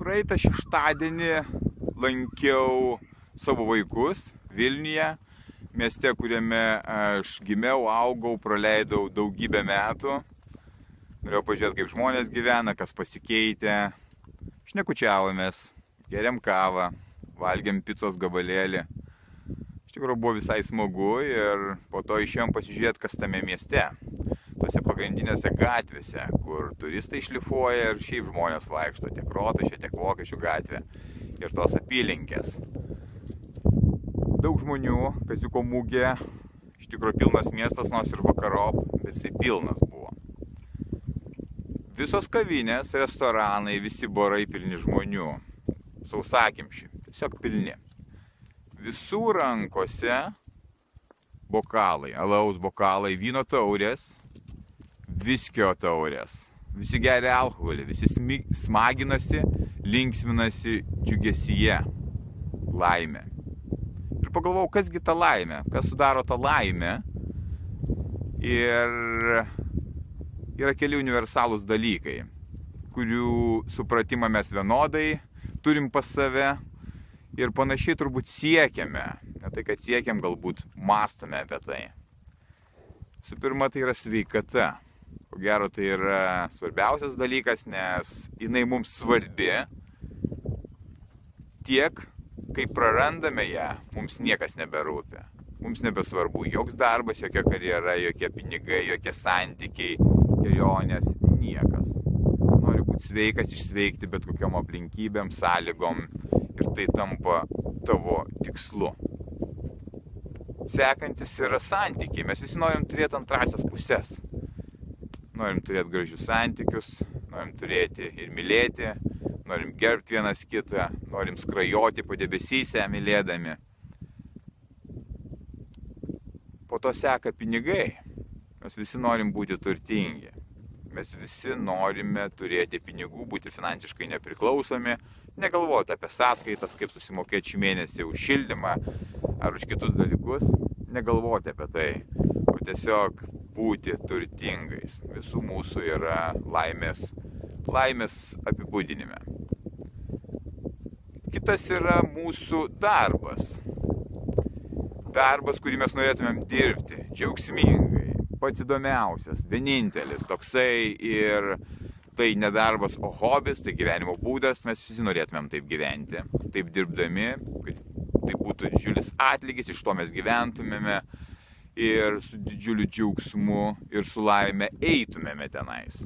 Praeitą šeštadienį lankiau savo vaikus Vilniuje, mieste, kuriame aš gimiau, augau, praleidau daugybę metų. Norėjau pažiūrėti, kaip žmonės gyvena, kas pasikeitė. Šnekučiavomės, geriam kavą, valgiam picos gabalėlį. Iš tikrųjų buvo visai smagu ir po to išėjom pasižiūrėti, kas tame mieste tose pagrindinėse gatvėse, kur turistai šlifuoja ir šiaip žmonės vaikšto, tiek Rotušė, tiek Vokiečių gatvė ir tos apylinkės. Daug žmonių, Kaziuko mūgė, iš tikrųjų pilnas miestas, nors ir vakarop, bet jisai pilnas buvo. Visos kavinės, restoranai, visi barai pilni žmonių, sausakimši, tiesiog pilni. Visų rankose bokalai, alaus bokalai, vyno taurės, viskio taurės. Visi geria alkoholį, visi smaginasi, linksminasi džiugesyje. Laimė. Ir pagalvojau, kasgi ta laimė, kas sudaro tą laimę. Ir yra keli universalūs dalykai, kurių supratimą mes vienodai turim pas save ir panašiai turbūt siekiame. Ne tai, kad siekiam, galbūt mastome apie tai. Su pirma, tai yra sveikata ko gero tai yra svarbiausias dalykas, nes jinai mums svarbi tiek, kai prarandame ją, mums niekas neberūpi. Mums nebesvarbu joks darbas, jokia karjera, jokie pinigai, jokie santykiai, kelionės, niekas. Nori būti sveikas, išsveikti bet kokiam aplinkybėm, sąlygom ir tai tampa tavo tikslu. Sekantis yra santykiai. Mes visi norim turėti antrasias pusės norim turėti gražius santykius, norim turėti ir mylėti, norim gerbti vienas kitą, norim skrajoti po debesyse mylėdami. Po to seka pinigai. Mes visi norim būti turtingi. Mes visi norime turėti pinigų, būti finansiškai nepriklausomi, negalvoti apie sąskaitas, kaip susimokėti šį mėnesį už šildymą ar už kitus dalykus, negalvoti apie tai, o tiesiog būti turtingais. Visų mūsų yra laimės, laimės apibūdinime. Kitas yra mūsų darbas. Darbas, kurį mes norėtumėm dirbti džiaugsmingai, pats įdomiausias, vienintelis toksai ir tai nedarbas, o hobis, tai gyvenimo būdas, mes visi norėtumėm taip gyventi, taip dirbdami, kad tai būtų didžiulis atlygis, iš to mes gyventumėme, ir su didžiuliu džiaugsmu ir su laime eitumėme tenais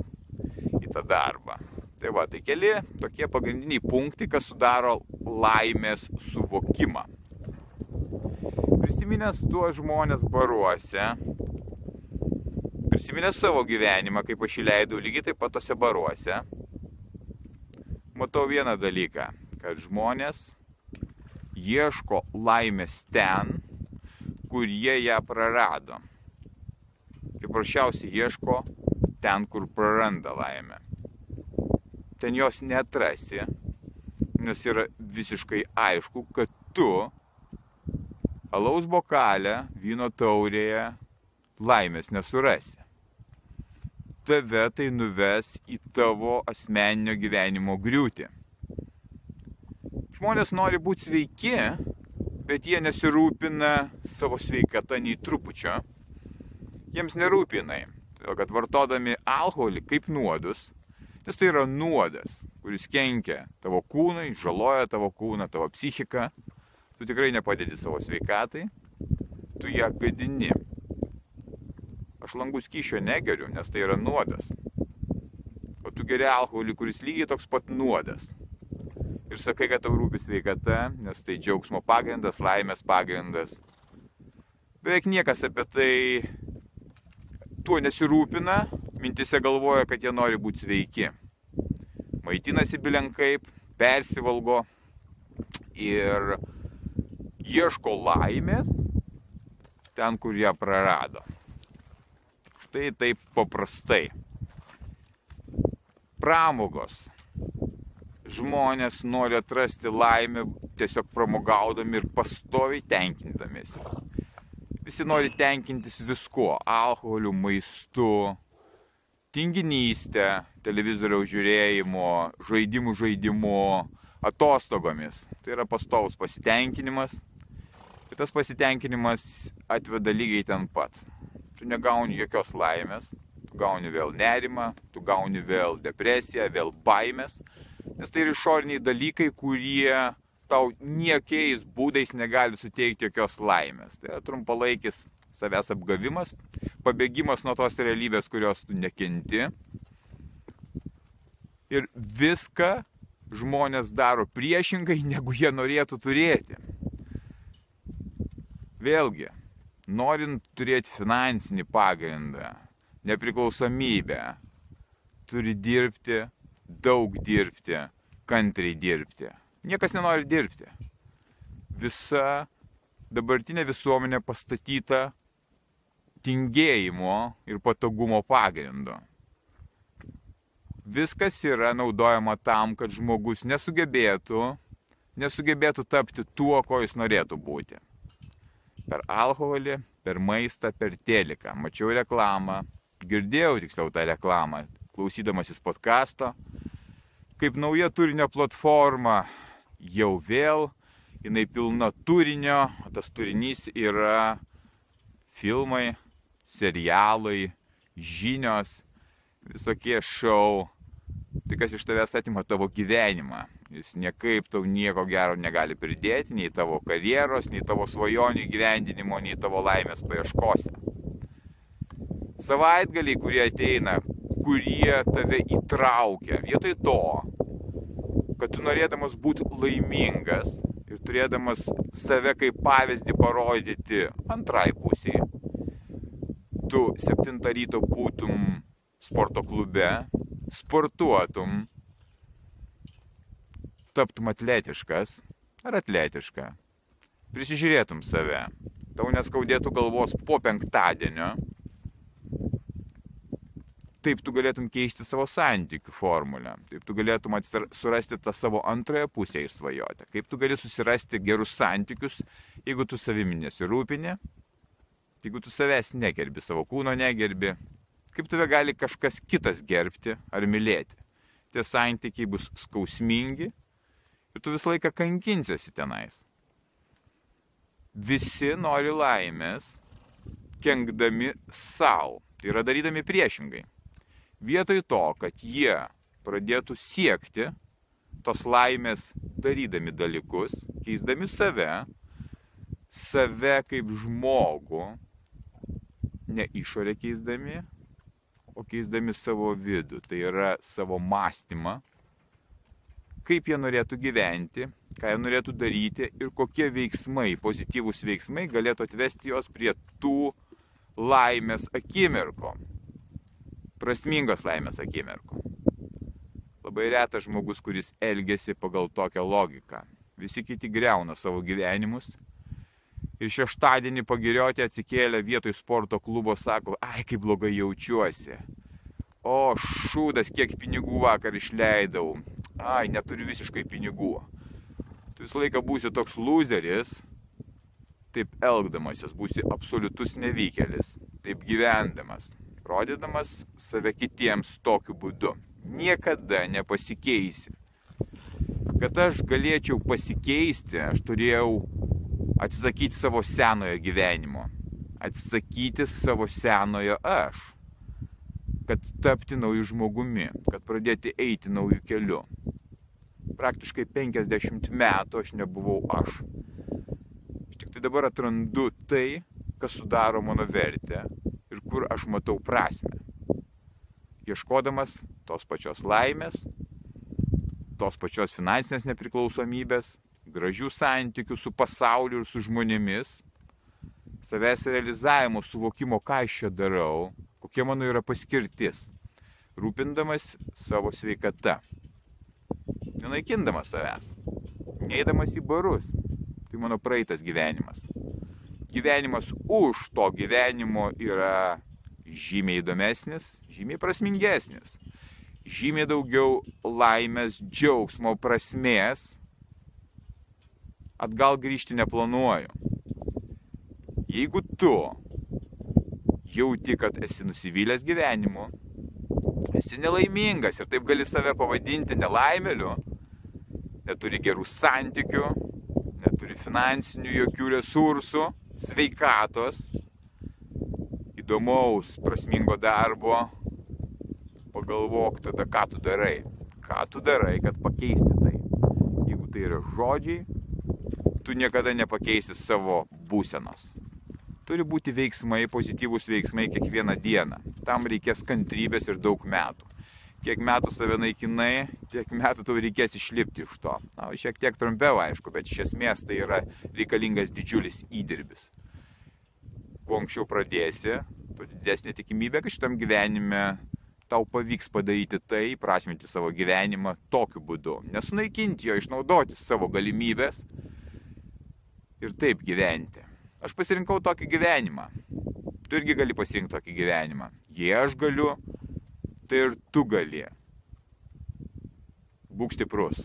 į tą darbą. Tai va, tai keli tokie pagrindiniai punktai, kas sudaro laimės suvokimą. Prisiminęs tuos žmonės baruose, prisiminęs savo gyvenimą, kaip aš įleidau lygiai taip pat tose baruose, matau vieną dalyką, kad žmonės ieško laimės ten, kur jie ją prarado. Ir prašiausiai ieško ten, kur praranda laimę. Ten jos netrasi, nes yra visiškai aišku, kad tu alaus bokalę, vyno taurėje laimės nesurasi. Tave tai nuves į tavo asmeninio gyvenimo griūtį. Žmonės nori būti sveiki, bet jie nesirūpina savo sveikata nei trupučio. Jiems nerūpinai, todėl kad vartodami alkoholį kaip nuodus, nes tai yra nuodas, kuris kenkia tavo kūnui, žaloja tavo kūną, tavo psichiką, tu tikrai nepadedi savo sveikatai, tu ją gadini. Aš langų skyšio negeriu, nes tai yra nuodas. O tu geri alkoholį, kuris lygiai toks pat nuodas ir sakai, kad tau rūpi sveikata, nes tai džiaugsmo pagrindas, laimės pagrindas. Beveik niekas apie tai tuo nesirūpina, mintise galvoja, kad jie nori būti sveiki. Maitinasi bilenkaip, persivalgo, ir ieško laimės ten, kur ją prarado. Štai taip paprastai. Pramogos. Žmonės nori atrasti laimę tiesiog pramogaudami ir pastoviai tenkindamėsi. Visi nori tenkintis viskuo - alkoholiu, maistu, tinginystę, televizoriaus žiūrėjimo, žaidimų žaidimu, atostogomis. Tai yra pastovus pasitenkinimas. Ir tas pasitenkinimas atveda lygiai ten pat. Tu negauni jokios laimės, tu gauni vėl nerimą, tu gauni vėl depresiją, vėl baimės. Nes tai yra išoriniai dalykai, kurie tau niekiais būdais negali suteikti jokios laimės. Tai yra trumpalaikis savęs apgavimas, pabėgimas nuo tos realybės, kurios tu nekenti. Ir viską žmonės daro priešingai, negu jie norėtų turėti. Vėlgi, norint turėti finansinį pagrindą, nepriklausomybę, turi dirbti, daug dirbti, kantriai dirbti. Niekas nenori dirbti. Visa dabartinė visuomenė pastatyta tingėjimo ir patogumo pagrindu viskas yra naudojama tam, kad žmogus nesugebėtų, nesugebėtų tapti tuo, ko jis norėtų būti. Per alkoholį, per maistą, per teliką. Mačiau reklamą, girdėjau tiksliau tą reklamą, klausydamasis podkasto, kaip nauja turinio platforma jau vėl, jinai pilna turinio, tas turinys yra filmai, serialai, žinios, visokie šou, tai kas iš tavęs atima tavo gyvenimą. Jis niekaip tau nieko gero negali pridėti, nei tavo karjeros, nei tavo svajonių gyvendinimo, nei tavo laimės paieškose. Savaitgaliai, kurie ateina, kurie tave įtraukia, vietoj to, kad tu norėdamas būti laimingas ir turėdamas save kaip pavyzdį parodyti antrai pusiai, tu septintą ryto būtum sporto klube, sportuotum, taptum atletiškas ar atletiška, prisižiūrėtum save, tau neskaudėtų galvos po penktadienio, taip tu galėtum keisti savo santykių formulę, taip tu galėtum atsir, surasti tą savo antrąją pusę išsvajoti, kaip tu gali susirasti gerus santykius, jeigu tu savimi nesirūpini, jeigu tu savęs negerbi, savo kūno negerbi, kaip tave gali kažkas kitas gerbti ar mylėti. Tie santykiai bus skausmingi ir tu visą laiką kankinsiesi tenais. Visi nori laimės, kenkdami savo, tai yra darydami priešingai. Vietoj to, kad jie pradėtų siekti tos laimės darydami dalykus, keisdami save, save kaip žmogų, ne išorę keisdami, o keisdami savo vidų, tai yra savo mąstymą, kaip jie norėtų gyventi, ką jie norėtų daryti ir kokie veiksmai, pozityvūs veiksmai galėtų atvesti juos prie tų laimės akimirko, prasmingos laimės akimirko. Labai retas žmogus, kuris elgesi pagal tokią logiką. Visi kiti greuna savo gyvenimus ir šeštadienį pagirioti atsikėlę vietoj sporto klubo sako, ai kaip blogai jaučiuosi. O šūdas, kiek pinigų vakar išleidau. Ai, neturiu visiškai pinigų. Tu visą laiką būsi toks loseris, taip elgdamasis, būsi absoliutus nevykėlis, taip gyvendamas, rodydamas save kitiems tokiu būdu. Niekada nepasikeisi. Kad aš galėčiau pasikeisti, aš turėjau atsisakyti savo senojo gyvenimo, atsisakyti savo senojo aš, kad tapti naujų žmogumi, kad pradėti eiti naujų kelių. Praktiškai 50 metų aš nebuvau aš. Aš tik tai dabar atrandu tai, kas sudaro mano vertę kur aš matau prasme. Ieškodamas tos pačios laimės, tos pačios finansinės nepriklausomybės, gražių santykių su pasauliu ir su žmonėmis, savęs realizavimo, suvokimo, ką aš čia darau, kokia mano yra paskirtis, rūpindamas savo sveikata, nenaikindamas savęs, Neįdamas į barus. Tai mano praeitas gyvenimas. Gyvenimas už to gyvenimo yra žymiai įdomesnis, žymiai prasmingesnis. Žymiai daugiau laimės, džiaugsmo, prasmės. Atgal grįžti neplanuoju. Jeigu tu jauti, kad esi nusivylęs gyvenimu, esi nelaimingas ir taip gali save pavadinti nelaimeliu, neturi gerų santykių, neturi finansinių jokių resursų, sveikatos, įdomaus, prasmingo darbo, pagalvok tada, ką tu darai. Ką tu darai, kad pakeisti tai. Jeigu tai yra žodžiai, tu niekada nepakeisi savo būsenos turi būti veiksmai, pozityvūs veiksmai kiekvieną dieną. Tam reikės kantrybės ir daug metų. Kiek metų save naikinai, tiek metų tau reikės išlipti iš to. Na, šiek tiek trumpiau, aišku, bet iš esmės tai yra reikalingas didžiulis įdirbis. Kuo anksčiau pradėsi, tuo didesnė tikimybė, kad šitam gyvenime tau pavyks padaryti tai, prasminti savo gyvenimą tokiu būdu. Nesunaikinti jo, išnaudoti savo galimybės ir taip gyventi. Aš pasirinkau tokį gyvenimą. Tu irgi gali pasirinkti tokį gyvenimą. Jei aš galiu, tai ir tu gali. Būk stiprus.